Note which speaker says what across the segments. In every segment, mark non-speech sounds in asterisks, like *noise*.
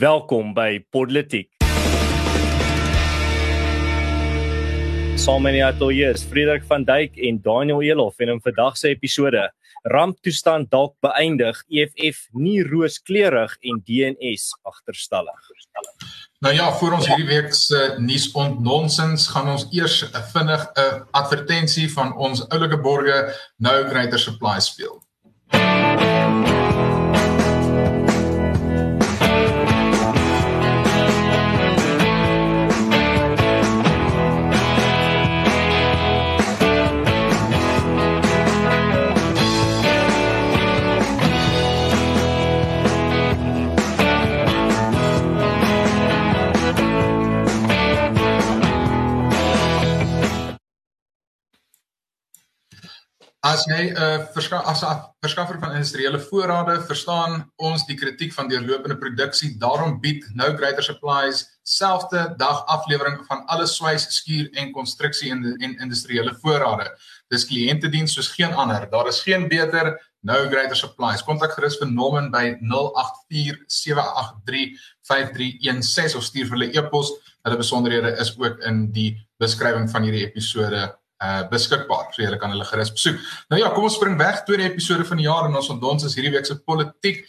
Speaker 1: Welkom by Politiek. Saam met die ateljees Frederik van Dyk en Daniel Elof en in vandag se episode ramptoestand dalk beëindig EFF nie rooskleurig en DNS agterstallig.
Speaker 2: Nou ja, vir ons hierdie week se nuus ontnonsens gaan ons eers vinnig 'n advertensie van ons oulike borge Nou Greater Supply speel. As jy 'n uh, verska as 'n verskaffer van industriële voorrade, verstaan ons die kritiek van deurlopende produksie. Daarom bied Nou Greater Supplies selfde dag aflewering van alle swys, skuur en konstruksie en en industriële voorrade. Dis kliëntediens soos geen ander. Daar is geen beter Nou Greater Supplies. Kontak gerus vir Norman by 0847835316 of stuur vir hulle e-pos. Hulle besonderhede is ook in die beskrywing van hierdie episode uh beskikbaar. So julle kan hulle gerus besoek. Nou ja, kom ons spring weg tweede episode van die jaar en ons ontdons is hierdie week se politiek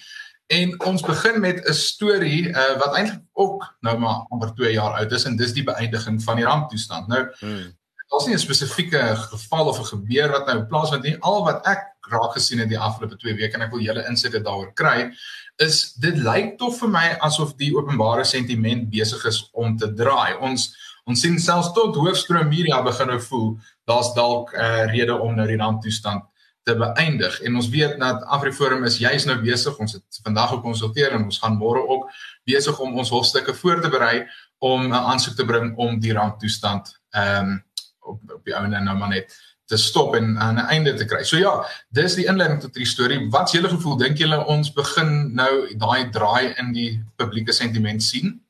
Speaker 2: en ons begin met 'n storie uh wat eintlik ook nou maar amper 2 jaar oud is en dis die beëindiging van die ramptoestand. Nou hmm. Daar's nie 'n spesifieke geval of 'n gebeur wat nou plaasvind nie. Al wat ek raak gesien het die afgelope 2 weke en ek wil julle insette daaroor kry, is dit lyk tog vir my asof die openbare sentiment besig is om te draai. Ons ons sien selfs tot hoofstroom media begin nou voel daar's dalk 'n uh, eh, rede om nou die ramptoestand te beëindig en ons weet dat Afriforum is juis nou besig ons het vandag gekonsulteer en ons gaan môre ook besig om ons hofstukke voor te berei om 'n aansoek te bring om die ramptoestand ehm um, op op die ouene nou maar net te stop en aan 'n einde te kry. So ja, dis die inleiding tot hierdie storie. Wat is julle gevoel? Dink julle ons begin nou daai draai in die publieke sentiment sien?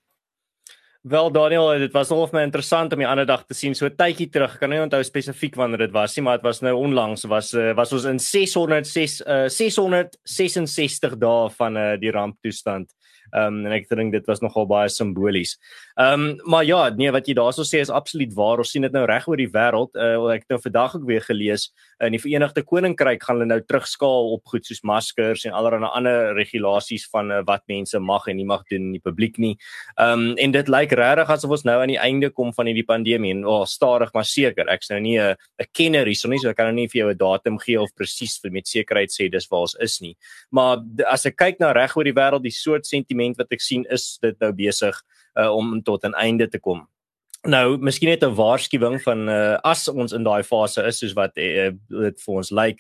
Speaker 1: Wel Daniel, dit was vir my interessant om die ander dag te sien so tydjie terug. Kan nie onthou spesifiek wanneer dit was nie, maar dit was nou onlangs was uh, was ons in 606 uh, 666 dae van uh, die ramptoestand. Ehm um, en ek dink dit was nogal baie simbolies. Ehm um, maar ja, nee wat jy daarso sê is absoluut waar. Ons sien dit nou reg oor die wêreld. Uh, ek het nou vandag ook weer gelees in die Verenigde Koninkryk gaan hulle nou terugskaal op goed soos maskers en allerlei ander regulasies van uh, wat mense mag en nie mag doen in die publiek nie. Ehm um, en dit lyk regtig asof ons nou aan die einde kom van hierdie pandemie en oh, stadig maar seker. Ek's nou nie 'n 'n kenner hierso nie, so ek kan nou nie vir jou 'n datum gee of presies met sekerheid sê dis waar ons is nie. Maar as ek kyk na reg oor die wêreld, die soort sentiment sentiment wat ek sien is dit nou besig uh, om tot 'n einde te kom. Nou, miskien net 'n waarskuwing van uh, as ons in daai fase is soos wat uh, dit vir ons lyk,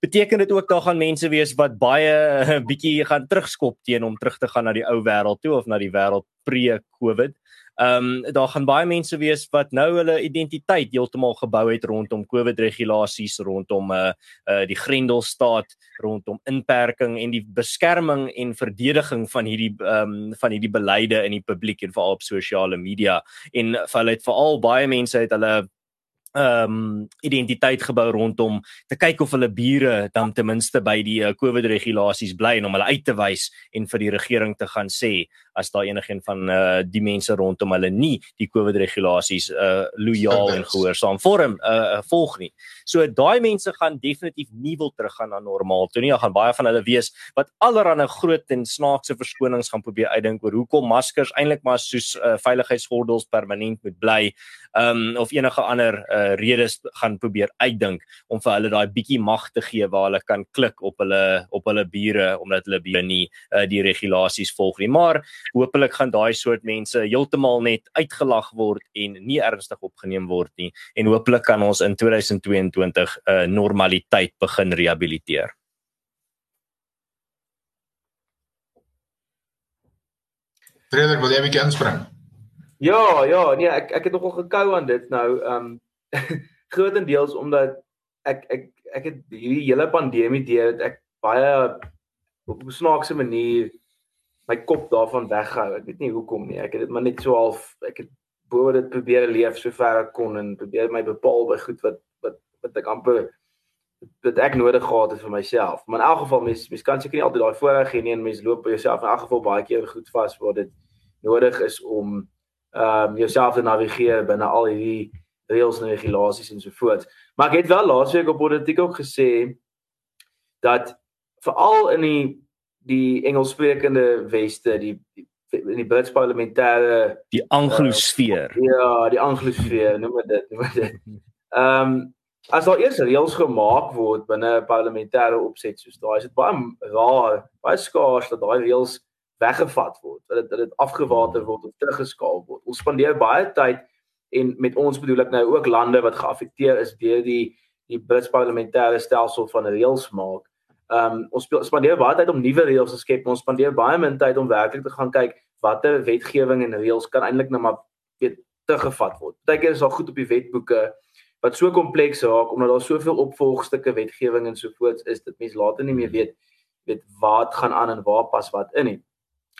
Speaker 1: beteken dit ook daar gaan mense wees wat baie uh, bietjie gaan terugskop teen om terug te gaan na die ou wêreld toe of na die wêreld pre-COVID. Ehm um, daar gaan baie mense wees wat nou hulle identiteit heeltemal gebou het rondom COVID regulasies, rondom uh, uh die Grendelstaat, rondom inperking en die beskerming en verdediging van hierdie ehm um, van hierdie beleide in die publiek en veral op sosiale media. En vir hulle het veral baie mense het hulle ehm um, identiteit gebou rondom te kyk of hulle bure dan ten minste by die uh, COVID regulasies bly en om hulle uit te wys en vir die regering te gaan sê as daar enigiemand van uh, die mense rondom hulle nie die COVID regulasies uh lojaal en gehoorsaam vorm uh volg nie. So daai mense gaan definitief nie wil teruggaan na normaal toe nie. Daar gaan baie van hulle wees wat allerlei groot en snaakse verskonings gaan probeer uitdink oor hoekom maskers eintlik maar soos uh, veiligheidsgordels permanent moet bly um of enige ander uh, redes gaan probeer uitdink om vir hulle daai bietjie mag te gee waar hulle kan klik op hulle op hulle bure omdat hulle bure nie uh, die regulasies volg nie maar hopelik gaan daai soort mense heeltemal net uitgelag word en nie ernstig opgeneem word nie en hopelik kan ons in 2022 'n uh, normaliteit begin rehabiliteer
Speaker 2: Frederik, wil jy 'n bietjie inspring?
Speaker 3: Ja, ja, nee, ek ek het nogal gekou aan dit nou. Ehm *laughs* um, grootendeels omdat ek ek ek het hierdie hele pandemie deur dit ek baie op 'n snaakse manier my kop daarvan weghou. Ek weet nie hoekom nie. Ek het dit maar net so half ek het bo dit probeer leef so ver ek kon en probeer my bepaal by goed wat wat ek amper wat ek nodig gehad het vir myself. Maar in elk geval mens mens kan seker nie altyd daai voorreg hê nie en mens loop by jouself in elk geval baie keer goed vas waar dit nodig is om ehm um, jouself te navigeer binne al hierdie reëls en regulasies en so voort. Maar ek het wel laasweek op politiek ook gesê dat veral in die die Engelssprekende weste, die, die in die Brits parlementêre
Speaker 1: die anglosfeer.
Speaker 3: Uh, ja, die anglosfeer, noem dit, noem dit. Ehm um, as daar eers reëls gemaak word binne 'n parlementêre opset soos daai, is dit baie raar, baie skaars dat daai reëls weggevat word, dat dit dit afgewater word of teruggeskaal word. Ons spandeer baie tyd en met ons bedoel ek nou ook lande wat geaffekteer is deur die die Brits parlementêre stelsel van reëls maak Ehm um, ons speel, spandeer baie tyd om nuwe reëls te skep. Ons spandeer baie min tyd om werklik te gaan kyk watter wetgewing en reëls kan eintlik nou maar weet teruggevat word. Partykeer is daar goed op die wetboeke wat so kompleks raak omdat daar soveel opvolgstukke wetgewing en so voorts is dat mense later nie meer weet weet wat gaan aan en waar pas wat in nie.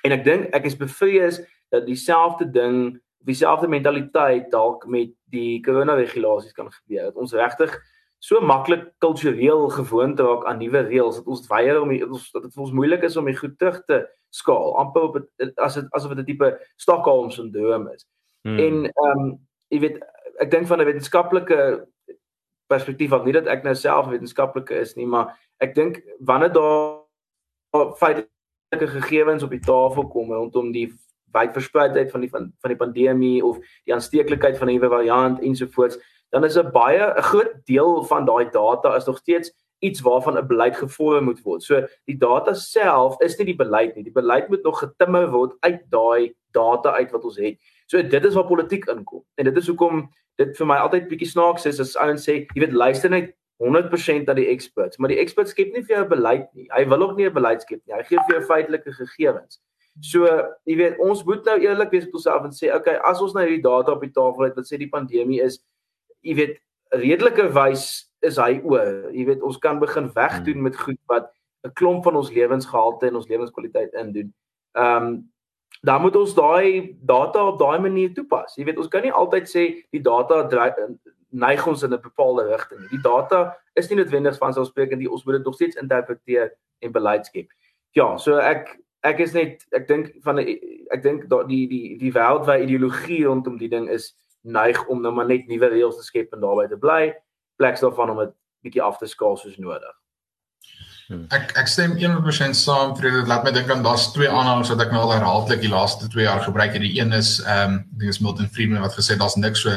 Speaker 3: En ek dink ek is bevrees dat dieselfde ding, dieselfde mentaliteit dalk met die corona regulasies kan gebeur. Dat ons regtig so maklik kultureel gewoond raak aan nuwe reëls dat ons weier om die, dat dit vir ons moeilik is om dit goed terug te skaal amper op het, as dit asof dit 'n tipe Stockholm syndroom is. Hmm. En ehm um, jy weet ek dink van 'n wetenskaplike perspektief af nie dat ek nou self wetenskaplike is nie, maar ek dink wanneer daar feitelike gegevens op die tafel kom rondom die wydverspreidheid van die van, van die pandemie of die aansteeklikheid van 'n nuwe variant ensovoorts dan is 'n baie 'n groot deel van daai data is nog steeds iets waarvan 'n beleid gevorm moet word. So die data self is nie die beleid nie. Die beleid moet nog getimmer word uit daai data uit wat ons het. So dit is waar politiek inkom. En dit is hoekom dit vir my altyd bietjie snaaks is as ouens sê, jy weet luister net 100% na die experts, maar die experts skep nie vir jou 'n beleid nie. Hy wil ook nie 'n beleid skep nie. Hy gee vir jou feitelike gegevens. So, jy weet, ons moet nou eerlik wees met onsself en sê, okay, as ons nou hierdie data op die tafel het wat sê die pandemie is jy weet redelike wys is hy oor. Jy weet ons kan begin wegdoen hmm. met goed wat 'n klomp van ons lewensgehalte en ons lewenskwaliteit indoen. Ehm um, dan moet ons daai data op daai manier toepas. Jy weet ons kan nie altyd sê die data neig ons in 'n bepaalde rigting nie. Die data is nie noodwendig van selfsprekend nie. Ons moet dit nog steeds interpreteer en beleid skep. Ja, so ek ek is net ek dink van ek dink die die die wêreldwye ideologie rondom die ding is neig om nou maar net nuwe reëls te skep en daarbey te bly, pleks daarvan om dit bietjie af te skaal soos nodig.
Speaker 2: Hmm. Ek ek stem 100% saam vir dit. Laat my dink aan daar's twee aanhalinge wat ek nou al herhaaldelik die laaste 2 jaar gebruik het. Die een is ehm um, ding is Milton Friedman wat gesê daar's niks so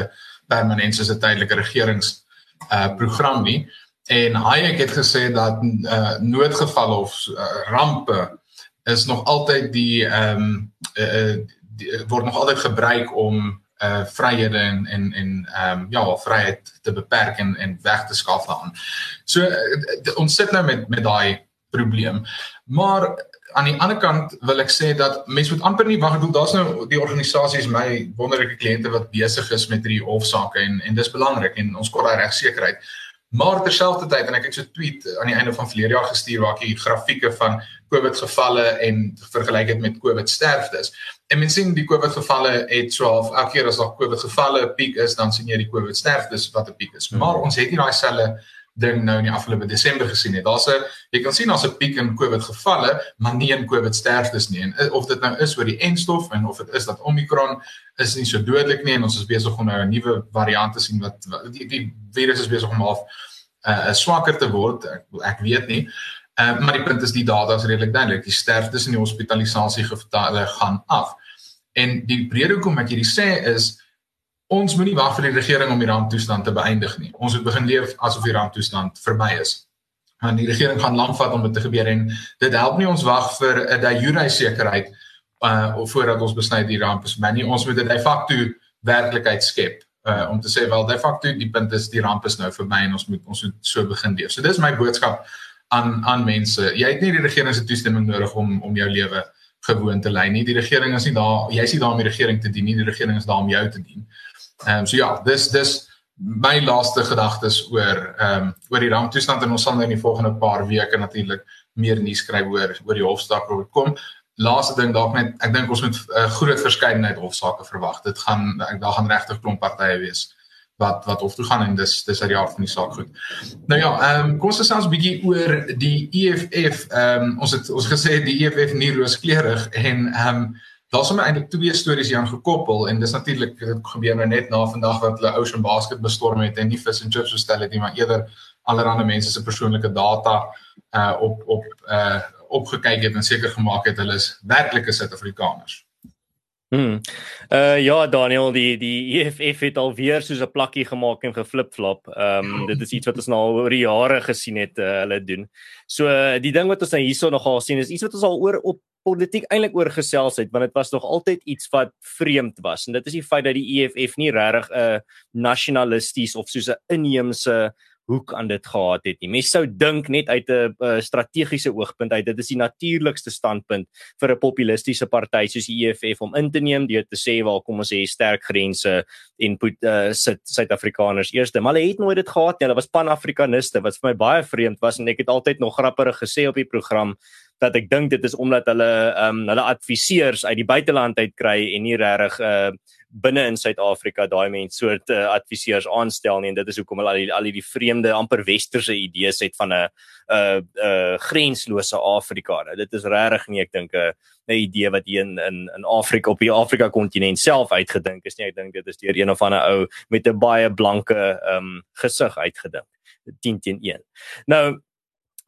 Speaker 2: permanent soos 'n tydelike regerings uh program nie. En Hayek het gesê dat uh noodgevalle of uh, rampe is nog altyd die ehm um, uh, die, word nog altyd gebruik om uh vryhede en en en ehm um, ja, vryheid te beperk en en weg te skaaf daaraan. So uh, ons sit nou met met daai probleem. Maar aan die ander kant wil ek sê dat mense moet amper nie wag, ek bedoel daar's nou die organisasies my wonderlike kliënte wat besig is met hierdie hofsaake en en dis belangrik en ons kort daai regsekerheid. Maar terselfdertyd en ek het so 'n tweet aan die einde van verlede jaar gestuur waar ek die grafieke van COVID gevalle en vergelyk dit met COVID sterftes. En mens sien die COVID gevalle het 12 elke keer as daar COVID gevalle 'n piek is, dan sien jy die COVID sterftes wat 'n piek is. Maar ons het nie daai selfe ding nou in die afgelope Desember gesien nie. Daar's 'n jy kan sien daar's 'n piek in COVID gevalle, maar nie in COVID sterftes nie. En of dit nou is oor die N-stof en of dit is dat Omicron is nie so dodelik nie en ons is besig om nou 'n nuwe variant te sien wat die, die virus is besig om half uh, swakker te word. Ek, ek weet nie. Uh, maar die punt is die data is redelik duidelik. Die sterftes en die hospitalisasie gevalle gaan af. En die rede hoekom ek hierdie sê is ons moenie wag vir die regering om die ramptoestand te beëindig nie. Ons moet begin leef asof die ramptoestand verby is. Want die regering gaan lank vat om dit te gebeur en dit help nie ons wag vir 'n de jure sekerheid uh of voordat ons besluit die ramp is nie. Ons moet dit de facto werklikheid skep uh om te sê wel de facto die punt is die ramp is nou verby en ons moet ons moet so begin leef. So dis my boodskap aan aan mense. Jy het nie die regering se toestemming nodig om om jou lewe gewoon te lei nie. Die regering is nie daar, jy is nie daar om die regering te dien nie. Die regering is daar om jou te dien. Ehm um, so ja, dis dis my laaste gedagtes oor ehm um, oor die ramptoestand en ons sal nou in die volgende paar weke natuurlik meer nuus skryf oor oor die hofsaak wat kom. Laaste ding dalk net ek dink ons moet 'n uh, groot verskeidenheid hofsaake verwag. Dit gaan ek daar gaan regtig klomp partye wees wat wat hof toe gaan en dis dis uit die aard van die saak goed. Nou ja, ehm um, kom ons gesels 'n bietjie oor die EFF. Ehm um, ons het ons gesê die EFF nie rooskleurig en ehm um, daar's sommer eintlik twee stories hieraan gekoppel en dis natuurlik dit gebeur nou net na vandag wat hulle Ocean Basket bestorm het en nie fish and chips bestel het nie, maar eerder allerlei mense se persoonlike data uh op op uh opgekyk het en seker gemaak het hulle is werklike Suid-Afrikaners.
Speaker 1: Hmm. Uh ja Daniel die die EFF het alweer soos 'n plakkie gemaak en geflipflop. Ehm um, dit is iets wat ons nou al oor jare gesien het uh, hulle doen. So uh, die ding wat ons nou hierso nogal sien is iets wat ons al oor op politiek eintlik oor gesels het want dit was nog altyd iets wat vreemd was en dit is die feit dat die EFF nie regtig 'n uh, nasionalisties of soos 'n inheemse hoek aan dit gehad het nie. Mense sou dink net uit 'n uh, strategiese oogpunt uit dit is die natuurlikste standpunt vir 'n populistiese party soos die EFF om in te neem deur te sê waar kom ons sê sterk grense en put uh, sit Suid-Afrikaners eerste. Maar hulle het nooit dit gehad nie. Hulle was pan-afrikaniste wat vir my baie vreemd was en ek het altyd nog grappiger gesê op die program dat ek dink dit is omdat hulle ehm um, hulle adviseurs uit die buiteland uit kry en nie regtig uh binne in Suid-Afrika daai mense soort uh, adviseurs aanstel nie en dit is hoekom hulle al die al die vreemde amper westerse idees het van 'n uh, uh, grenslose Afrika. Nou, dit is regtig nie ek dink 'n 'n idee wat hier in in in Afrika op die Afrika kontinent self uitgedink is nie. Ek dink dit is deur een of ander ou met 'n baie blanke ehm um, gesig uitgedink. 10 teen 1. Nou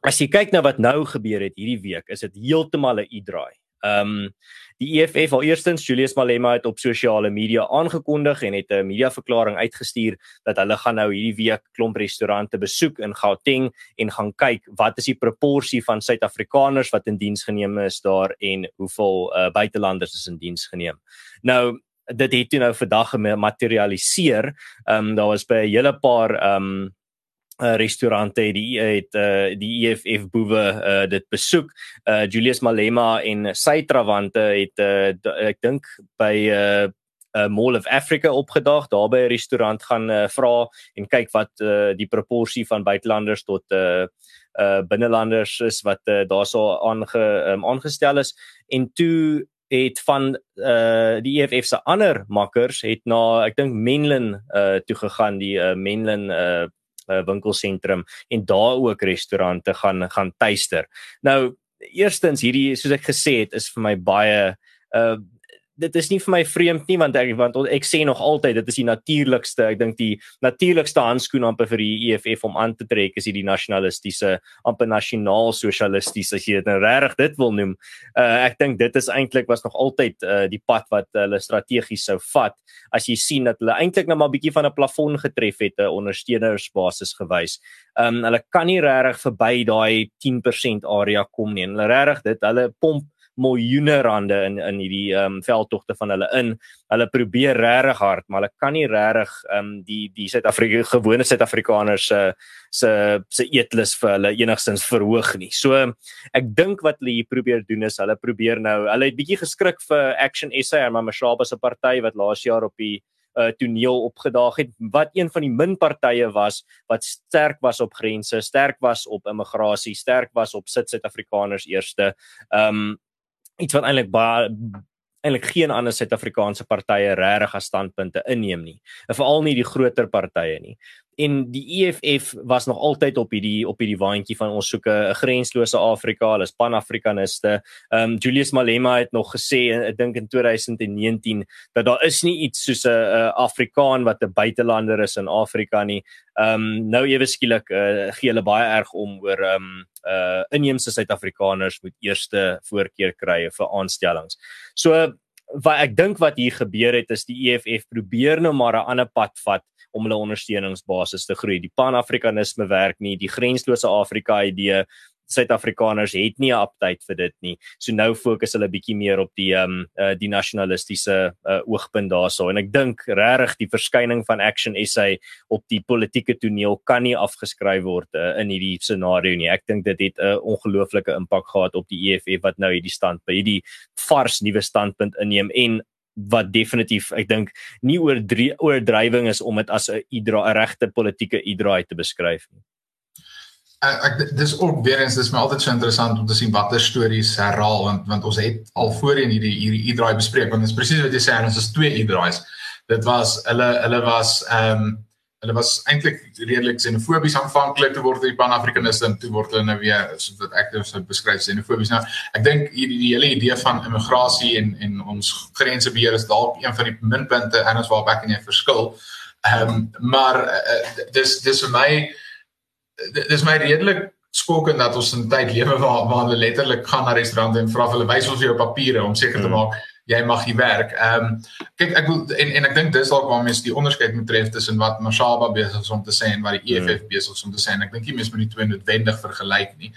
Speaker 1: as jy kyk na wat nou gebeur het hierdie week, is dit heeltemal 'n u-draai. Ehm um, die EFF al eerstens Julius Malema het op sosiale media aangekondig en het 'n mediaverklaring uitgestuur dat hulle gaan nou hierdie week klomp restaurante besoek in Gauteng en gaan kyk wat is die proporsie van Suid-Afrikaners wat in diens geneem is daar en hoeveel uh, buitelanders is in diens geneem. Nou dit het toe nou vandag gematerialiseer. Ehm um, daar was by 'n hele paar ehm um, uh, restaurante die het uh, die EFF boewe uh, dit besoek. Uh, Julius Malema en sy trawante het uh, ek dink by uh, uh, Mall of Africa opgedaag, daar by 'n restaurant gaan uh, vra en kyk wat uh, die proporsie van buitelanders tot uh, uh binnelanders is wat uh, daarso aange um, aangestel is en toe het van uh die EFF se ander makkers het na ek dink Menlyn uh toe gegaan die uh, Menlyn uh uh, winkelsentrum en daar ook restaurante gaan gaan tuister. Nou eerstens hierdie soos ek gesê het is vir my baie uh dit is nie vir my vreemd nie want ek want ek sê nog altyd dit is die natuurlikste ek dink die natuurlikste handskoen amper vir die EFF om aan te trek is hierdie nasionalistiese amper nasionaal sosialisties as jy dit nou regtig dit wil noem. Uh, ek dink dit is eintlik was nog altyd uh, die pad wat hulle strategies sou vat. As jy sien dat hulle eintlik nou maar bietjie van 'n plafon getref het 'n ondersteunersbasis gewys um, hulle kan nie regtig verby daai 10% area kom nie. En hulle regtig dit hulle pomp miljoene rande in in hierdie ehm um, veldtogte van hulle in. Hulle probeer regtig hard, maar hulle kan nie regtig ehm um, die die Suid-Afrika gewone Suid-Afrikaners se se se eetlus vir hulle enigstens verhoog nie. So ek dink wat hulle hier probeer doen is hulle probeer nou, hulle het bietjie geskrik vir Action SA en Mamashaba se party wat laas jaar op die uh toneel opgedaag het wat een van die min partye was wat sterk was op grense, sterk was op immigrasie, sterk was op sit Suid-Afrikaners eerste. Um iets wat eintlik baie eintlik geen ander Suid-Afrikaanse partye regtig as standpunte inneem nie. Veral nie die groter partye nie en die EFF was nog altyd op hierdie op hierdie waantjie van ons soeke 'n grenslose Afrika, hulle is pan-afrikaniste. Ehm um, Julius Malema het nog gesê ek dink in 2019 dat daar is nie iets soos 'n Afrikaan wat 'n buitelander is in Afrika nie. Ehm um, nou ewe skielik uh, gee hulle baie erg om oor ehm um, uh inheemse Suid-Afrikaners moet eerste voorkeur kry vir aanstellings. So wat ek dink wat hier gebeur het is die EFF probeer nou maar 'n ander pad vat om hulle ondersteuningsbasis te groei. Die Pan-Afrikanisme werk nie, die grenslose Afrika idee Suid-Afrikaners het nie 'n aptyd vir dit nie. So nou fokus hulle bietjie meer op die ehm um, uh, die nasionalistiese uh, oogpunt daarso en ek dink regtig die verskyning van Action SA op die politieke toneel kan nie afgeskryf word uh, in hierdie scenario nie. Ek dink dit het 'n uh, ongelooflike impak gehad op die EFF wat nou hierdie standpunt, hierdie vars nuwe standpunt inneem en wat definitief ek dink nie oor oordrywing is om dit as 'n idra 'n regte politieke idra te beskryf nie.
Speaker 2: Ek, ek dis ook weer eens dis my altyd so interessant om te sien watter stories herhaal want want ons het al voorheen hierdie hierdie idra bespreek want dit is presies wat jy sê ons is twee idras. Dit was hulle hulle was ehm um, hulle was eintlik redelik xenofobies aanvanklik te word die pan-afrikaniste toe word hulle nou weer soos wat ek dit sou beskryf xenofobies nou ek dink hierdie die hele idee van immigrasie en en ons grense beheer is dalk een van die minpunte en ons waar ek en jy verskil ehm um, maar uh, dis dis vir my dis my redelik skokkend dat ons in 'n tyd lewe waar waar hulle letterlik gaan na restaurante en vra hulle wys ons jou papiere om seker te hmm. maak mm jy mag hier werk. Ehm um, kyk ek wil en en ek dink dis dalk waar mense die onderskeid moet tref tussen wat Mashaba besig is om te sê en wat die EFF mm. besig is om te sê. En ek dink jy mens moet die twee noodwendig vergelyk nie.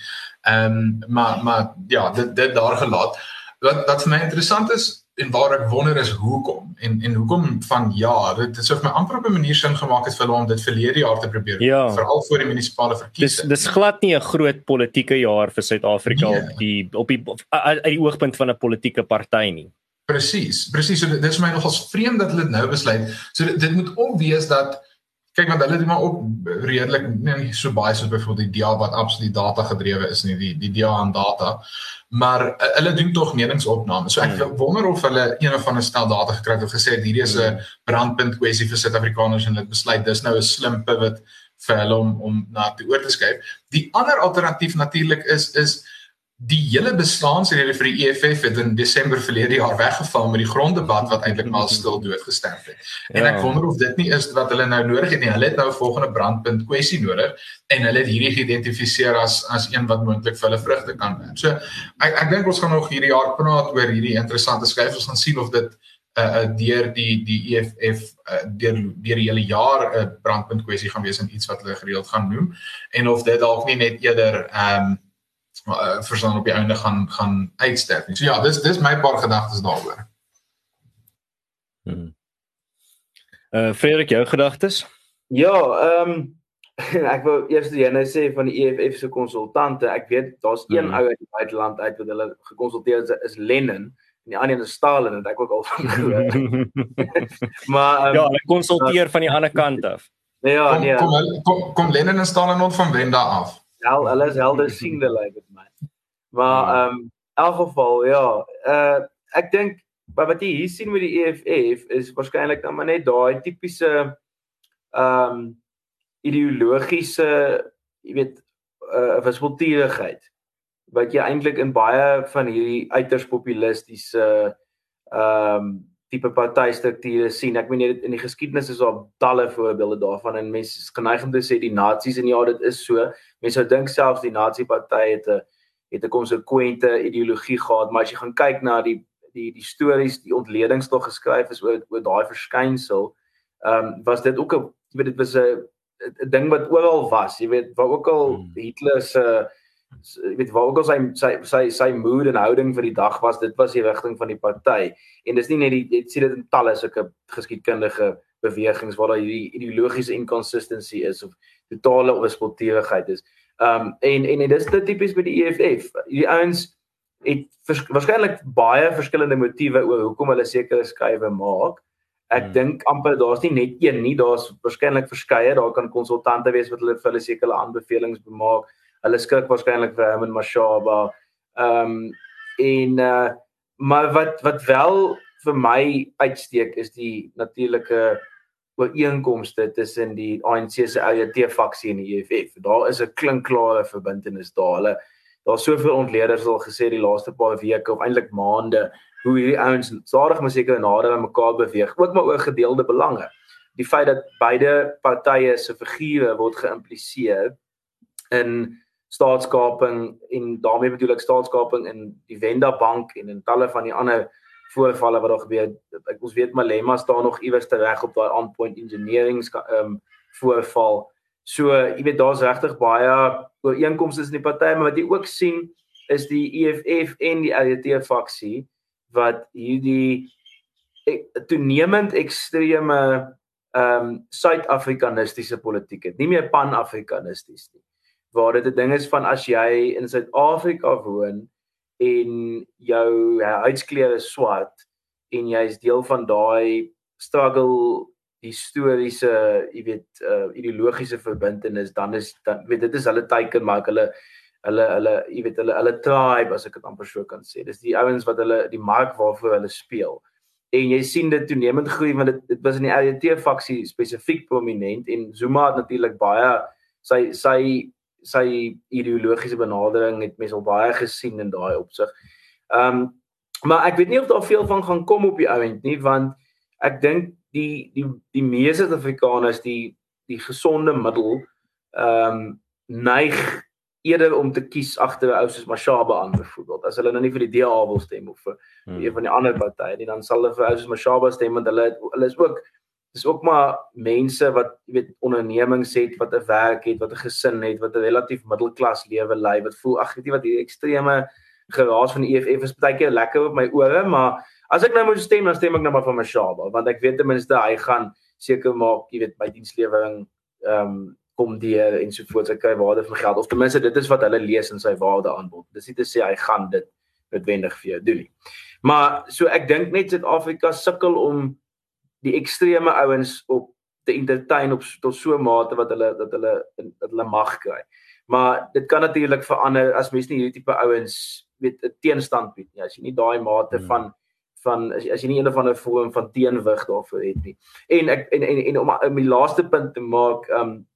Speaker 2: Ehm um, maar maar ja, dit dit daar gelaat. Wat wat vir my interessant is en waar ek wonder is hoekom en en hoekom van ja, dit het so vir my amper op 'n manier sin gemaak het vir hulle om dit verlede jaar te probeer ja. veral voor die munisipale verkiesing.
Speaker 1: Dis dis glad nie 'n groot politieke jaar vir Suid-Afrika nee. op die op die uit die oogpunt van 'n politieke party nie.
Speaker 2: Presies, presies. So dit is my nogals vreemd dat hulle dit nou besluit. So dit, dit moet obvious dat kyk want hulle het maar ook redelik nie so baie soos byvoorbeeld die DA wat absoluut data gedrewe is nie, die die DA aan data. Maar uh, hulle doen tog meningsopnames. So ek hmm. wonder of hulle een of ander stel data gekry het of gesê het hierdie is 'n hmm. brandpunt kwessie vir Suid-Afrikaners en hulle besluit dis nou 'n slim pivot vir hulle om om na te oor te skuif. Die ander alternatief natuurlik is is die hele bestaansrede vir die EFF het in Desember verlede jaar weggeval met die gronddebat wat eintlik maar stil dood gesterf het. En ja. ek wonder of dit nie is wat hulle nou nodig het nie. Hulle het nou 'n volgende brandpunt kwessie nodig en hulle het hierdie geïdentifiseer as as een wat moontlik vir hulle vrugte kan bring. So ek ek dink ons gaan nog hierdie jaar praat oor hierdie interessante skuif. Ons gaan sien of dit uh deur die die EFF uh, deur deur die hele jaar 'n uh, brandpunt kwessie gaan wees en iets wat hulle gereeld gaan noem en of dit dalk nie net eerder ehm um, uh, verstaan op die einde gaan gaan uitsterf nie. So ja, dis dis my paar gedagtes daaroor.
Speaker 1: Hmm. Uh Frederik, jou gedagtes?
Speaker 3: Ja, ehm um, *laughs* ek wou eers jy nou sê van die EFF se konsultante. Ek weet daar's een hmm. ou uit die buiteland uit wat hulle gekonsulteer het is Lennon en die ander is Stalin en ek ook al van gehoor. *laughs* *laughs*
Speaker 1: maar um, ja, hulle konsulteer van die ander kant af.
Speaker 3: Ja,
Speaker 2: kom,
Speaker 3: nee.
Speaker 2: Kom kom kom Lennon en Stalin ont van Wenda af.
Speaker 3: Ja, hulle is helder siende lyk dit. Maar ja. ehm um, in elk geval ja, uh ek dink wat jy hier sien met die EFF is waarskynlik dan maar net daai tipiese ehm um, ideologiese jy weet uh, eh, verspotierigheid wat jy eintlik in baie van hierdie uiters populistiese ehm um, tipe partystrukture sien. Ek meen net in die geskiedenis is daar talle voorbeelde daarvan en mense is geneig om te sê die nasies en ja, dit is so. Mense sou dink selfs die nasie party het 'n het 'n konsekwente ideologie gehad, maar as jy gaan kyk na die die die stories, die ontledings tog geskryf is oor oor daai verskynsel, ehm um, was dit ook 'n jy weet dit was 'n 'n ding wat oral was, jy weet, waar ook al hmm. Hitler se uh, jy weet waar ook al sy sy sy sy mood en houding vir die dag was dit was die rigting van die party en dis nie net die jy sien dit in talle sulke geskiedkundige bewegings waar daar hierdie ideologiese inconsistency is of totale onbespotierigheid is. Um en en en dis dit tipies by die EFF. Die ouens het waarskynlik baie verskillende motiewe oor hoekom hulle sekere skuwe maak. Ek hmm. dink amper daar's nie net een nie, daar's waarskynlik verskeie. Daar kan konsultante wees wat hulle vir hulle sekere aanbevelings bemaak hulle skrik waarskynlik vir Herman Mashaba. Ehm um, en uh maar wat wat wel vir my uitsteek is die natuurlike ooreenkomste tussen die ANC se AUT faksie en die EFF. Daar is 'n klinkklare verbintenis daar. Hulle daar's soveel ontleeders al gesê die laaste paar weke of eintlik maande hoe hierdie ouens stadig maar seker nader aan mekaar beweeg, ook maar oor gedeelde belange. Die feit dat beide partye se figure word geïmpliseer in staatskaping en daarmee bedoel ek staatskaping in die Wenda bank en in talle van die ander voorvalle wat daar gebeur. Ek ons weet Malema staan nog iewers te reg op daai on point engineering ehm um, voorval. So, jy weet daar's regtig baie ooreenkomste in die party, maar wat jy ook sien is die EFF en die LDT faksie wat hierdie ek, toenemend ekstreme ehm um, suid-afrikanistiese politiek het. Nie meer pan-afrikanisties nie waar dit 'n ding is van as jy in Suid-Afrika woon en jou huidskleur is swart en jy is deel van daai struggle historiese, jy weet, uh, ideologiese verbintenis, dan is dan weet dit is hulle teiken maar hulle hulle hulle jy weet hulle hulle tribe as ek dit amper so kan sê. Dis die ouens wat hulle die mark waarvoor hulle speel. en jy sien dit toenemend groei want dit dit was in die RDT faksie spesifiek prominent en Zuma het natuurlik baie sy sy sy ideologiese benadering het mense al baie gesien in daai opsig. Ehm um, maar ek weet nie of daar veel van gaan kom op die ouend nie want ek dink die die die meeste Suid-Afrikaners die die gesonde middel ehm um, neig eerder om te kies agter 'n ou soos Mashaba aan byvoorbeeld as hulle nou nie vir die DA wil stem of vir hmm. een van die ander partye nie dan sal hulle vir ou soos Mashaba stem want hulle hulle is ook dis ook maar mense wat jy weet ondernemings het wat 'n werk het wat 'n gesin het wat 'n relatief middelklas lewe lei wat voel ag weet jy wat hierdie ekstreme geraas van die EFF is baie keer lekker op my ore maar as ek nou moet stem dan stem ek nou maar vir Mashaba want ek weet ten minste hy gaan seker maak jy weet my dienslewering ehm um, kom deur en so voort sy kry waarde van geld of ten minste dit is wat hulle lees in sy waarde aanbod. Dis nie te sê hy gaan dit noodwendig vir jou doen nie. Maar so ek dink net Suid-Afrika sukkel om die ekstreme ouens op te entertain op tot so 'n mate wat hulle dat hulle dat hulle mag kry. Maar dit kan natuurlik verander as mens nie hierdie tipe ouens weet 'n teenstand bied nie. As jy nie daai mate hmm. van van as, as jy nie een of ander vorm van teenwig daarvoor het nie. En ek en en, en om, om die laaste punt te maak, ehm um,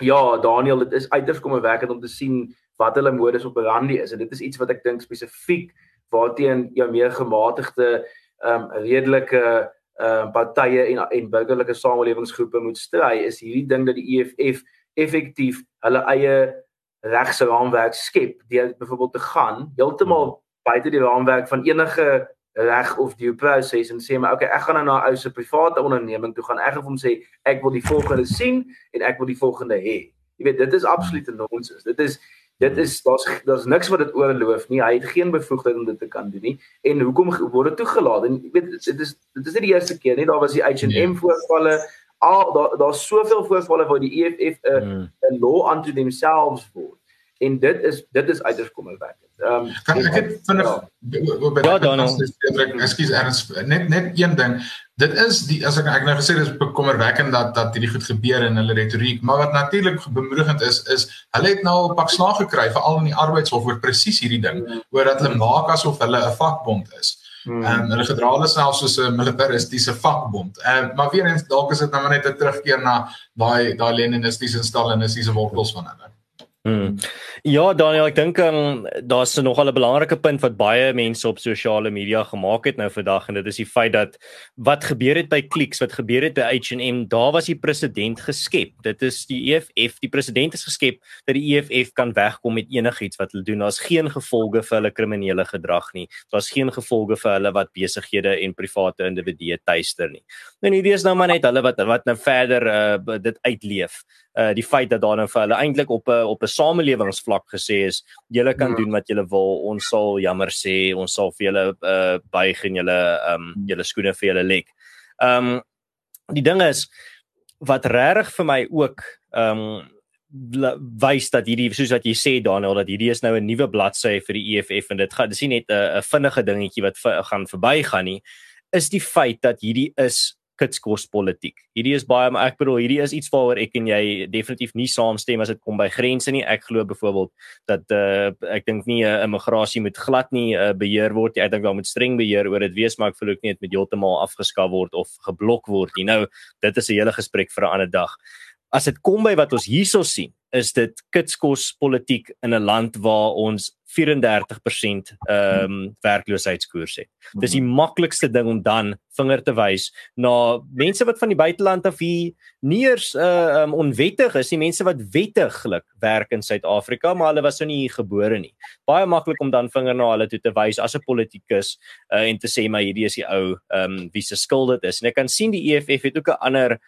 Speaker 3: ja, Daniel, dit is uiters kommerwekkend om te sien wat hulle modus operandi is en dit is iets wat ek dink spesifiek waarteen jou meer gematigde ehm um, redelike uh, partye en en burgerlike samelewingsgroepe moet stry is hierdie ding dat die EFF effektief hulle eie regse raamwerk skep deur byvoorbeeld te gaan heeltemal buite die raamwerk van enige reg of due process en sê maar okay ek gaan nou na 'n ou se private onderneming toe gaan ek gaan hom sê ek wil die volgende sien en ek wil die volgende hê. Jy weet dit is absolute nonsens. Dit is dit is daar's daar's niks wat dit oorloof nie. Hy het geen bevoegdheid om dit te kan doen nie. En hoekom word dit toegelaat? En jy weet dit is dit is nie die eerste keer nie. Daar was die H&M nee. voorvalle. Al daar daar's soveel voorvalle waar die EFF 'n mm. 'n law unto themselves word. En dit is dit is uiters kommerwekkend. Ehm um,
Speaker 2: kan ek dit vinnig Ja,
Speaker 1: Donald.
Speaker 2: Ekskuus Ernst, net net een ding. Dit is die as ek ek nou gesê dis bekommerwekkend dat dat hierdie goed gebeur in hulle retoriek, maar wat natuurlik bemoedigend is is hulle het nou al pak slag gekry veral in die arbeidshof oor presies hierdie ding, oor dat hulle maak asof hulle 'n vakbond is. Hmm. En um, hulle gedra hulle self soos 'n militaristiese vakbond. Ehm uh, maar weer eens dalk is dit nou net 'n terugkeer na daai daai Leninistiese en Stalinistiese wortels van hulle.
Speaker 1: Hmm. Ja, Daniel, ek dink um, daar's nog 'n belangrike punt wat baie mense op sosiale media gemaak het nou vandag en dit is die feit dat wat gebeur het by Clicks, wat gebeur het by H&M, daar was die president geskep. Dit is die EFF, die president is geskep dat die EFF kan wegkom met enigiets wat hulle doen. Daar's geen gevolge vir hulle kriminele gedrag nie. Daar's geen gevolge vir hulle wat besighede en private individue tuister nie. En hierdie is nou maar net hulle wat wat nou verder uh, dit uitleef uh die feit dat daar nou vir hulle eintlik op 'n op 'n samelewingsvlak gesê is julle kan ja. doen wat julle wil ons sal jammer sê ons sal vir julle uh buig en julle um julle skoene vir julle lek. Um die ding is wat regtig vir my ook um wys dat hierdie soos wat jy sê Daniel dat hierdie is nou 'n nuwe bladsy vir die EFF en dit gaan dis nie net 'n 'n vinnige dingetjie wat gaan verbygaan nie is die feit dat hierdie is kitskos politiek. Hierdie is baie maar ek bedoel hierdie is iets waaroor ek en jy definitief nie saamstem as dit kom by grense nie. Ek glo byvoorbeeld dat uh ek dink nie 'n uh, immigrasie moet glad nie uh, beheer word nie. Ek dink daar moet streng beheer oor dit wees, maar ek voel ook nie dit moet heeltemal afgeskaf word of geblok word nie. Nou, dit is 'n hele gesprek vir 'n ander dag as dit kom by wat ons hierso sien, is dit kitskos politiek in 'n land waar ons 34% ehm um, werkloosheidskoers het. Dis die maklikste ding om dan vinger te wys na mense wat van die buiteland af hier nie eers uh um, onwettig is, nie mense wat wettiglik werk in Suid-Afrika, maar hulle was nou nie hier gebore nie. Baie maklik om dan vinger na hulle toe te wys as 'n politikus uh, en te sê maar hierdie is die ou ehm um, wie se skuld dit is. En ek kan sien die EFF het ook 'n ander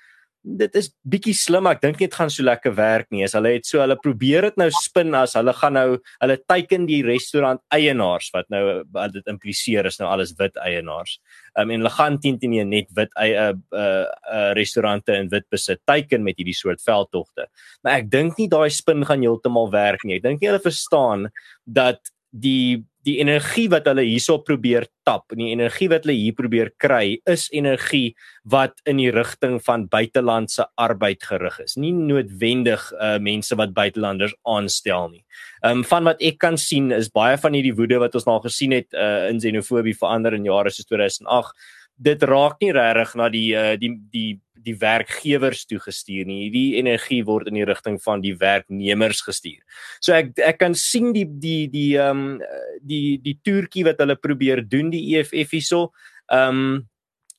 Speaker 1: dit is bietjie slim ek dink dit gaan so lekker werk nie. As hulle het so hulle probeer dit nou spin as hulle gaan nou hulle teiken die restaurant eienaars wat nou wat dit impliseer is nou alles wit eienaars. Um, en hulle gaan teen teen net wit eie uh, uh, uh, restaurante in wit besit teiken met hierdie soort veldtogte. Maar ek dink nie daai spin gaan heeltemal werk nie. Ek dink nie hulle verstaan dat die die energie wat hulle hierso probeer tap en die energie wat hulle hier probeer kry is energie wat in die rigting van buitelandse arbeid gerig is nie noodwendig uh, mense wat buitelanders aanstel nie. Ehm um, van wat ek kan sien is baie van hierdie woede wat ons nou gesien het uh, in xenofobie verander in jare soos 2008 dit raak nie regtig na die uh, die die die werkgewers toe gestuur nie. Hierdie energie word in die rigting van die werknemers gestuur. So ek ek kan sien die die die ehm um, die die toertjie wat hulle probeer doen die EFF hierso. Ehm um,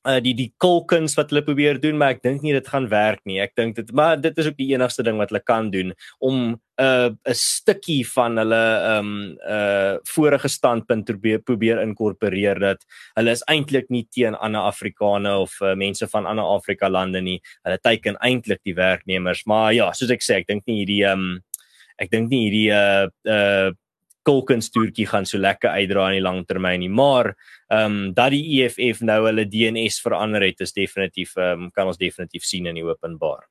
Speaker 1: uh die die kolkens wat hulle probeer doen maar ek dink nie dit gaan werk nie. Ek dink dit maar dit is ook die enigste ding wat hulle kan doen om 'n uh, 'n stukkie van hulle ehm um, uh vorige standpunt probeer probeer inkorporeer dat hulle is eintlik nie teen ander Afrikane of uh, mense van ander Afrika lande nie. Hulle teiken eintlik die werknemers. Maar ja, soos ek sê, ek dink nie hierdie ehm um, ek dink nie hierdie uh uh kolkenstoertjie gaan so lekker uitdra in die lang termyn nie maar ehm um, dat die EFF nou hulle DNS verander het is definitief ehm um, kan ons definitief sien in die openbaar.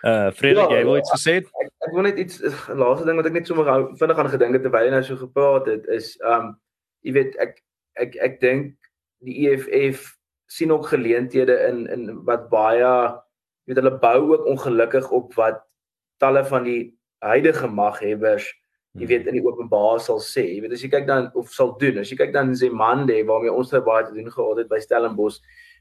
Speaker 1: Uh Frederik, ja, jy wou iets gesê?
Speaker 3: Ek, ek wil net iets laaste ding wat ek net sommer vinnig aan gedink het terwyl jy nou so gepraat het is ehm um, jy weet ek ek ek dink die EFF sien ook geleenthede in in wat baie jy weet hulle bou ook ongelukkig op wat talle van die huidige maghebbers jy weet in die openbaar sal sê jy weet as jy kyk dan of sal doen as jy kyk dan Zemande waarmee ons nou baie te doen gehad het by Stellenbosch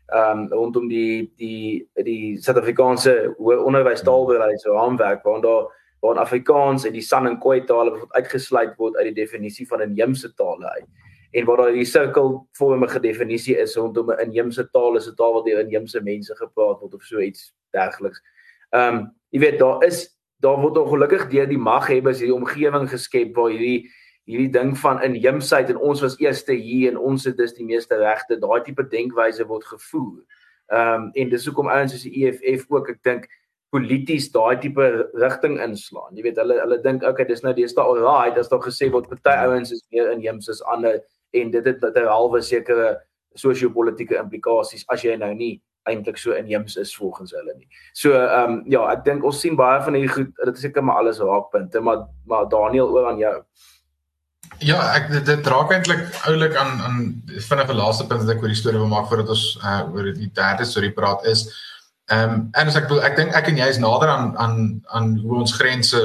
Speaker 3: ehm um, rondom die die die Suid-Afrikaanse onderwys taalbeleid so raamwerk waar daar waar Afrikaans en die San en Khoi tale word uitgesluit word uit die definisie van 'n inheemse tale uit en waar daar die sirkelvormige definisie is rondom 'n inheemse taal is 'n taal wat deur inheemse mense gepraat word of so iets dergeliks. Ehm um, jy weet daar is daar word ongelukkig deur die maghebbers hierdie omgewing geskep waar hierdie hierdie ding van inheemsheid en ons was eerste hier en ons het dus die meeste regte daai tipe denkwyse word gevoer. Ehm um, en dis hoekom ouens soos die EFF ook ek dink polities daai tipe rigting inslaan. Jy weet hulle hulle dink okay dis nou dis daai alright as daar gesê word party ouens is meer inheems as ander en dit het 'n halwe sekere sosio-politiese implikasies as jy nou nie eintlik so inheems is volgens hulle nie. So ehm um, ja, ek dink ons sien baie van hierdie goed, dit is seker maar alles raakpunte, maar maar Daniel oor aan jou.
Speaker 2: Ja, ek dit, dit raak eintlik oulik aan aan vinnige laaste punt wat ek oor die storie wil maak voordat ons uh, oor die derde storie praat is ehm um, en as ek bedoel, ek dink ek en jy is nader aan aan aan hoe ons grense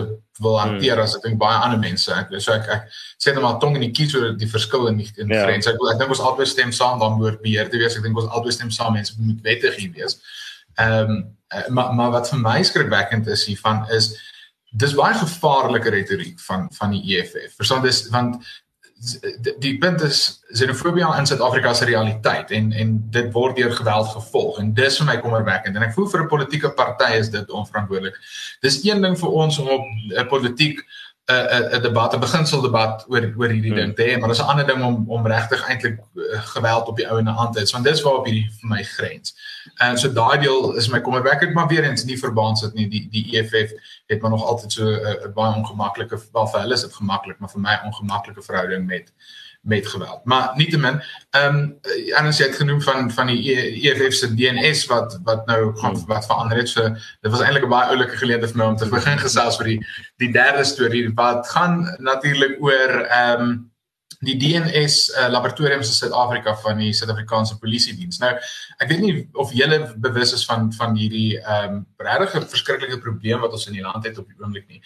Speaker 2: wil hanteer hmm. as ek dink baie ander mense. Ek so ek ek sê net maar tong in die kies oor die verskil in die in ja. grense. Ek, ek dink ons albei stem saam dan moet beheer te wees. Ek dink ons albei stem saam mense moet wettig wees. Ehm um, maar maar wat vir my skrikwekkend is hiervan is dis baie gevaarlike retoriek van van die EFF. Verstaan dis want die punt is xenofobie in Suid-Afrika se realiteit en en dit word deur geweld gevolg en dis vir my kommerwekkend en ek voel vir 'n politieke party is dit onverantwoordelik. Dis een ding vir ons om op 'n politiek 'n 'n debat, 'n beginsel debat oor oor hierdie hmm. ding te hê, maar dis 'n ander ding om om regtig eintlik uh, geweld op die ouene hand te hê. Want dis waar op hierdie vir my grens. En so daai deel is my kommerwekkend, maar weer eens nie verband sit nie. Die die EFF het maar nog altyd so 'n uh, baie ongemaklike wel vir hulle is dit gemaklik, maar vir my ongemaklike verhouding met met geweld. Maar nietemin, ehm um, anders jy het genoem van van die EFF se DNS wat wat nou gaan hmm. wat verander het. So dit was eintlik 'n baie oulike geleentheid vir my om te begin gesels vir die die derde storie wat gaan natuurlik oor ehm um, die DNS uh, laboratoriums in Suid-Afrika van die Suid-Afrikaanse Polisie Diens. Nou, ek weet nie of julle bewus is van van hierdie ehm um, regtig verskriklike probleem wat ons in die land het op die oomblik nie.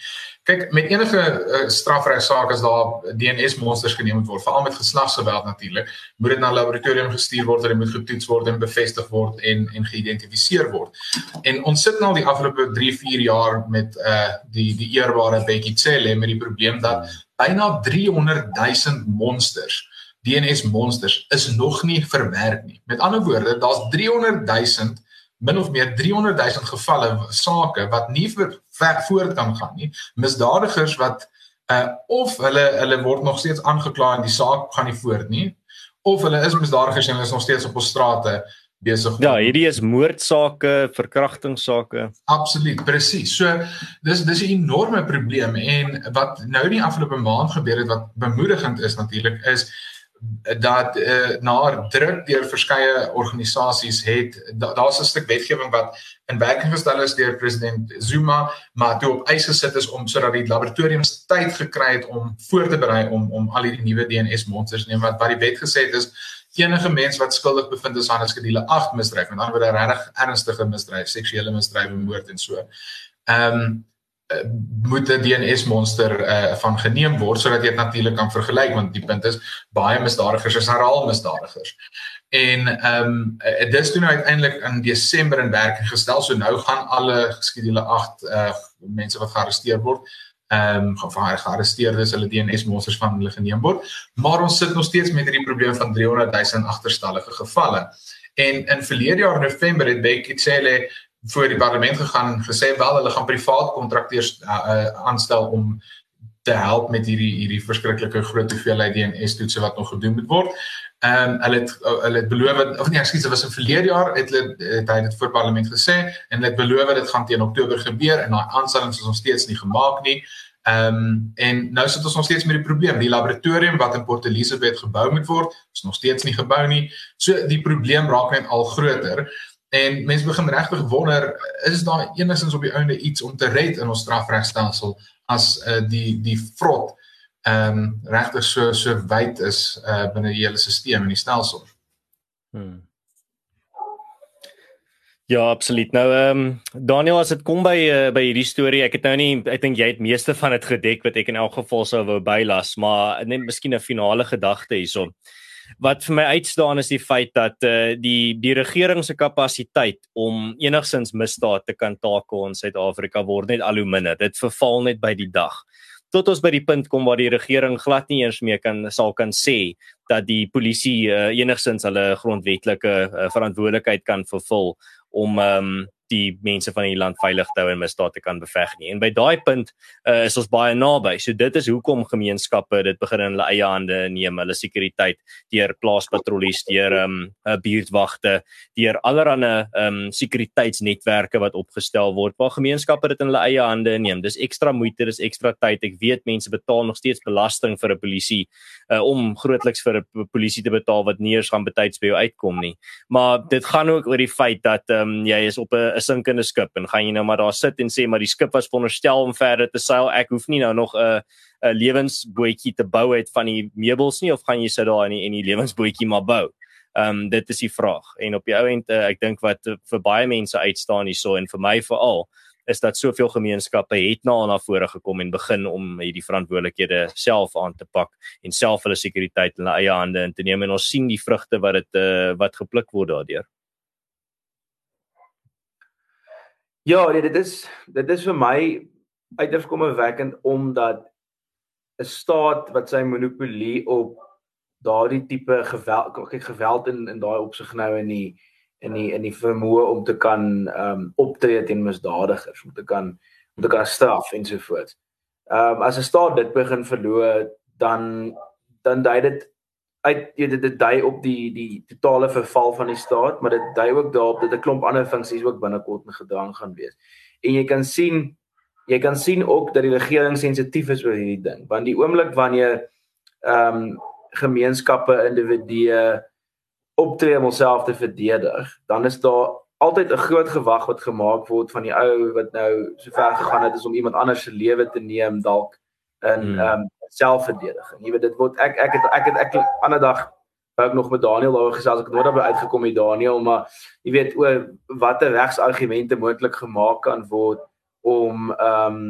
Speaker 2: Kyk, met enige uh, strafregsaak as daar DNS monsters geneem word, veral met geslagsgeweld natuurlik, moet dit na 'n laboratorium gestuur word waar dit moet getoets word en bevestig word en en geïdentifiseer word. En ons sit nou al die afgelope 3, 4 jaar met uh die die eerbare Bekkie Cele met die probleem dat byna 300 000 monsters, DNS monsters is nog nie verwerk nie. Met ander woorde, daar's 300 000 min of meer 300 000 gevalle sake wat nie vir ver voort kan gaan nie. Misdadigers wat uh of hulle hulle word nog steeds aangekla en die saak gaan nie voort nie of hulle is misdadigers en hulle is nog steeds op ons strate besig.
Speaker 1: Ja, hierdie is moordsake, verkrachtingssake.
Speaker 2: Absoluut, presies. So dis dis 'n enorme probleem en wat nou die afgelope maand gebeur het wat bemoedigend is natuurlik is dat uh, na druk deur verskeie organisasies het daar's da 'n stuk wetgewing wat in werking gestel is deur president Zuma maar toe op eis gesit is om sodat die laboratoriums tyd gekry het om voor te berei om om al hierdie nuwe DNS monsters neem wat wat die wet gesê het is enige mens wat skuldig bevind is aan 'n skedule 8 misdryf, met ander woorde regtig ernstige misdryf, seksuele misdryf, moord en so. Ehm um, moet 'n DNS monster uh, van geneem word sodat jy dit natuurlik kan vergelyk want die punt is baie misdadigers is herhaal misdadigers. En ehm um, dit is toe nou uiteindelik in Desember in werking gestel. So nou gaan alle skedule 8 uh mense wat gearresteer word, ehm um, gaan vir gearresteerdes hulle DNS monsters van hulle geneem word. Maar ons sit nog steeds met hierdie probleem van 300 000 agterstallige gevalle. En in verlede jaar November het Becky Cele voor die parlement gegaan gesê wel hulle gaan privaat kontrakteurs uh, uh, aanstel om te help met hierdie hierdie verskriklike groot hoeveelheid DNS toetse wat nog gedoen moet word. Ehm um, hulle het hulle het beloof of nee, ekskuus, dit was in verlede jaar het hulle het hy dit voor parlement gesê en hulle het beloof dit gaan teen Oktober gebeur en daai aanstellings is nog steeds nie gemaak nie. Ehm um, en nou sit ons nog steeds met die probleem. Die laboratorium wat in Port Elizabeth gebou moet word, is nog steeds nie gebou nie. So die probleem raak net al groter. En mense begin regtig wonder, is daar enigstens op die einde iets om te red in ons strafregstelsel as uh, die die vrot ehm um, regtig so so wyd is uh, binne die hele stelsel en die stelsel. Hmm.
Speaker 1: Ja, absoluut. Nou ehm um, Daniel, as dit kom by uh, by hierdie storie, ek het nou nie ek dink jy het meeste van dit gedek wat ek in elk geval sou wou bylas, maar net miskien 'n finale gedagte hierso wat vir my uitstaan is die feit dat uh, die die regering se kapasiteit om enigsins misdaad te kan takel in Suid-Afrika word net al hoe minder. Dit verval net by die dag. Tot ons by die punt kom waar die regering glad nie eens meer kan sal kan sê dat die polisie uh, enigsins hulle grondwetlike uh, verantwoordelikheid kan vervul om um, die mense van die land veilig te hou en misdaad te kan beveg nie. En by daai punt uh, is ons baie naby. So dit is hoekom gemeenskappe dit begin in hulle eie hande neem, hulle sekuriteit deur plaaspatrollies, deur ehm um, buurtwagte, deur allerlei ehm um, sekuriteitsnetwerke wat opgestel word waar gemeenskappe dit in hulle eie hande neem. Dis ekstra moeite, dis ekstra tyd. Ek weet mense betaal nog steeds belasting vir 'n polisie uh, om grootliks vir 'n polisie te betaal wat nie eens gaan betyds by jou uitkom nie. Maar dit gaan ook oor die feit dat ehm um, jy is op 'n 'n sinkende skip en gaan jy nou maar daar sit en sê maar die skip was veronderstel om verder te seil. Ek hoef nie nou nog 'n 'n lewensbootjie te bou uit van die meubels nie of gaan jy sit daar in die, in die lewensbootjie maar bou. Ehm um, dit is die vraag. En op die ou end uh, ek dink wat uh, vir baie mense uitstaan hierso en vir my veral is dat soveel gemeenskappe het na na vore gekom en begin om hierdie verantwoordelikhede self aan te pak en self hulle sekuriteit in hulle eie hande in te neem en ons sien die vrugte wat dit uh, wat gepluk word daardeur.
Speaker 3: Ja, nee, dit is dit is vir my uiters kommerwekkend omdat 'n staat wat sy monopolie op daardie tipe geweld kyk geweld in in daai opsig nou in die in die in die vermoë om te kan ehm um, optree teen misdadigers, om te kan om te kan straf en so voort. Ehm um, as 'n staat dit begin verloor, dan dan dui dit uit dit dit dui op die die totale verval van die staat, maar dit dui ook daarop dat 'n klomp ander funksies ook binnekort in gedrang gaan wees. En jy kan sien jy kan sien ook dat die regering sensitief is oor hierdie ding, want die oomblik wanneer ehm um, gemeenskappe individue optree om homself te verdedig, dan is daar altyd 'n groot gewag wat gemaak word van die ou wat nou so ver gegaan het is om iemand anders se lewe te neem dalk in hmm. ehm um, selfverdediging. Jy weet dit word ek ek het ek het ek ander dag wou ek nog met Daniel daaroor gesels ek het nooit daarby uitgekom met Daniel maar jy weet o watter regsargumente moontlik gemaak kan word om ehm um,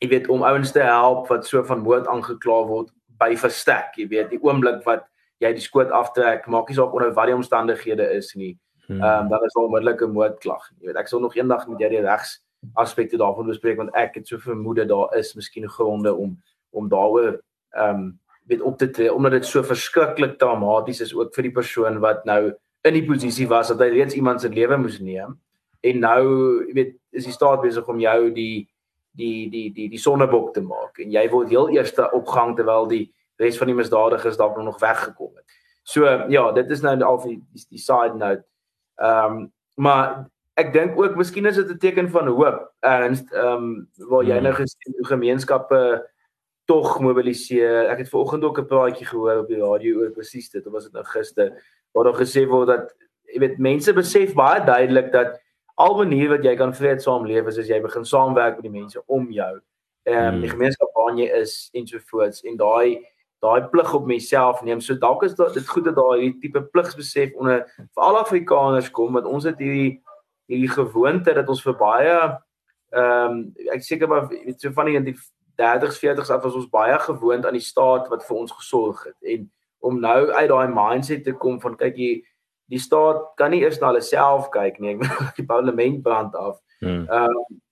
Speaker 3: jy weet om ouens te help wat so van moord aangekla word by verstek jy weet die oomblik wat jy die skoot aftrek maak nie saak onder watter omstandighede is nie hmm. ehm um, dan is daar onmiddellik 'n moordklag jy weet ek sal nog eendag met jy die regs aspekte daarvan bespreek want ek het so vermoed daar is miskien gronde om om daaroor ehm um, weet op te tree omdat dit so verskriklik traumaties is ook vir die persoon wat nou in die posisie was dat hy reeds iemand se lewe moes neem en nou weet is die staat besig om jou die die die die die sonnebok te maak en jy word heel eerste opgang terwyl die res van die misdadigers dalk nog weggekom het. So ja, dit is nou al die die, die side note. Ehm um, maar ek dink ook miskien is dit 'n teken van hoop. Ernst, ehm um, waar jy nou gesien hoe gemeenskappe tog mobiliseer. Ek het vanoggend ook 'n praatjie gehoor op die radio oor presies dit. Of was dit nou gister waar daar gesê word dat jy weet mense besef baie duidelik dat al manier wat jy kan vreedsaam leef is as jy begin saamwerk met die mense om jou. Ehm um, die hmm. gemeenskap waarin jy is ensovoorts en daai daai plig op myself neem. So dalk is dit goed dat daar hierdie tipe pligsbesef onder vir al Afrikaners kom want ons het hierdie hierdie gewoonte dat ons vir baie ehm um, ek seker maar weet so van die 30s 40s af was ons baie gewoond aan die staat wat vir ons gesorg het en om nou uit daai mindset te kom van kyk jy die staat kan nie eers na hulle self kyk nie ek wil *laughs* die parlement brand af. Hmm. Ehm um,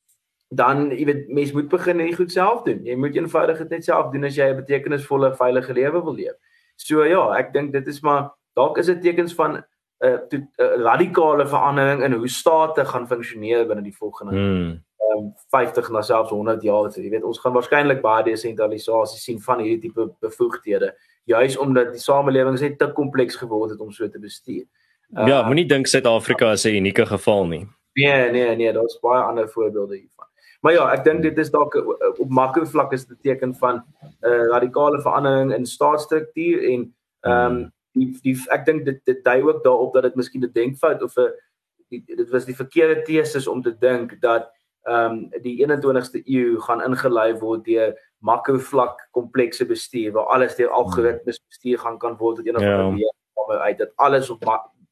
Speaker 3: dan jy weet mens moet begin en goed self doen. Jy moet eenvoudig dit net self doen as jy 'n betekenisvolle veilige lewe wil leef. So ja, ek dink dit is maar dalk is dit tekens van 'n uh, uh, radikale verandering in hoe state gaan funksioneer binne die volgende hmm um, 50 na selfs 100 jaar so jy weet ons gaan waarskynlik baie desentralisasie sien van hierdie tipe bevoegdhede juis omdat die samelewing net te kompleks geword het om so te bestuur.
Speaker 1: Uh, ja, moenie dink Suid-Afrika is 'n unieke geval nie.
Speaker 3: Nee, nee, nee, daar's baie ander voorbeelde hiervan. Maar ja, ek dink dit is dalk op makrovlak is dit 'n teken van 'n uh, radikale verandering in staatsstruktuur en ehm um, die, die ek dink dit dit dui ook daarop dat dit miskien 'n denkfout of 'n dit was die verkeerde teses om te dink dat ehm um, die 21ste eeu gaan ingelei word deur makrovlak komplekse bestuur waar alles deur algoritmes bestuur gaan kan word tot ander ja. manier uit dat alles op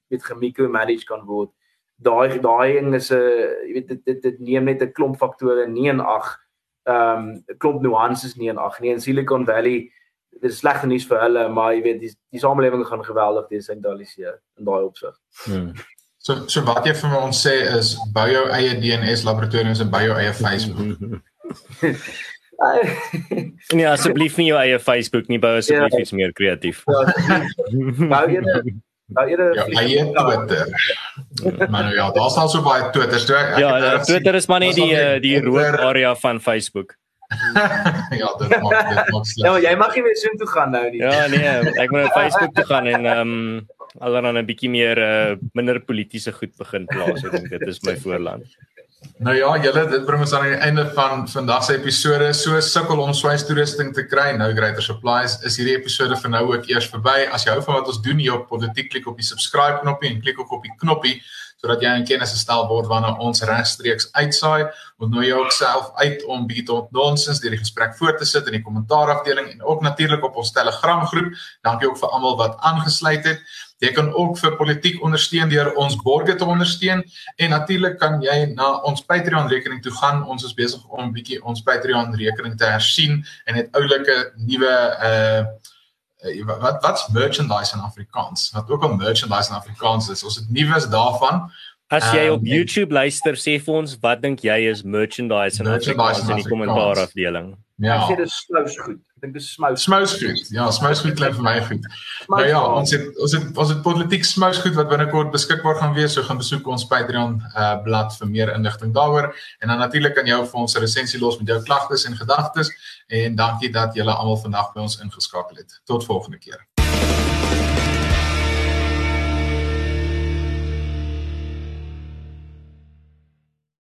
Speaker 3: met gemikro manage kan word. Daai daai ding is 'n jy weet dit dit dit neem net 'n klomp faktore nie in ag ehm um, klomp nuances nie in ag nie in Silicon Valley dit is slegte nuus vir hulle maar jy weet die die samelewing gaan geweldig desentraliseer in daai opsig. Hmm.
Speaker 2: So so wat jy vir ons sê is bou jou eie DNS laboratoriums en bou jou eie Facebook. *laughs* *laughs*
Speaker 1: nee, asseblief nie jou eie Facebook nie, bou asseblief ja. iets meer kreatief. Ja,
Speaker 3: bou jy *laughs* bou jy
Speaker 2: ja, eie Twitter. Maar nou ja, daar's al so baie Twitters toe.
Speaker 1: Ja, Twitter is maar net die eh, die rooi area van Facebook. *laughs*
Speaker 2: ja, dit maak dit maak *laughs* sleg.
Speaker 3: Ja, jy mag nie weer so toe gaan nou nie.
Speaker 1: Ja, nee, ek moet op Facebook toe gaan en ehm um, alreeds 'n bietjie meer uh, minder politieke goed begin plaas. Ek dink dit is my voorland.
Speaker 2: Nou ja, julle dit bring ons aan die einde van vandag se episode. So sukkel om swynstoerusting te kry. Nou Greater Supplies is hierdie episode vir nou ook eers verby. As jy hou van wat ons doen hier op Politiek, klik op die subscribe knoppie en klik ook op die knoppie sodat jy in kennis gestel word wanneer ons regstreeks uitsaai. Ons nooi jou ook self uit om bietjie tot nonsens deur die gesprek voort te sit in die kommentaarafdeling en ook natuurlik op ons Telegram groep. Dankie ook vir almal wat aangesluit het. Jy kan ook vir politiek ondersteun deur ons borgers te ondersteun en natuurlik kan jy na ons Patreon rekening toe gaan. Ons is besig om 'n bietjie ons Patreon rekening te hersien en het oulike nuwe uh wat wat's merchandise in Afrikaans? Wat ook al merchandise in Afrikaans is. Ons het nuus daarvan.
Speaker 1: As jy op um, YouTube luister, sê vir ons wat dink jy is merchandise in Afrikaans in die kommentaar afdeling.
Speaker 3: Ja. Ek sê dit is smous goed. Ek dink dit is smous.
Speaker 2: Smous goed. Ja, smous goed klink vir my goed. Nou ja, ons het ons het ons het politiek smous goed wat binnekort beskikbaar gaan wees. So gaan besoek ons Patreon uh blad vir meer inligting daaroor en dan natuurlik kan jy vir ons 'n resensie los met jou klagtes en gedagtes en dankie dat julle almal vandag by ons ingeskakel het. Tot volgende keer.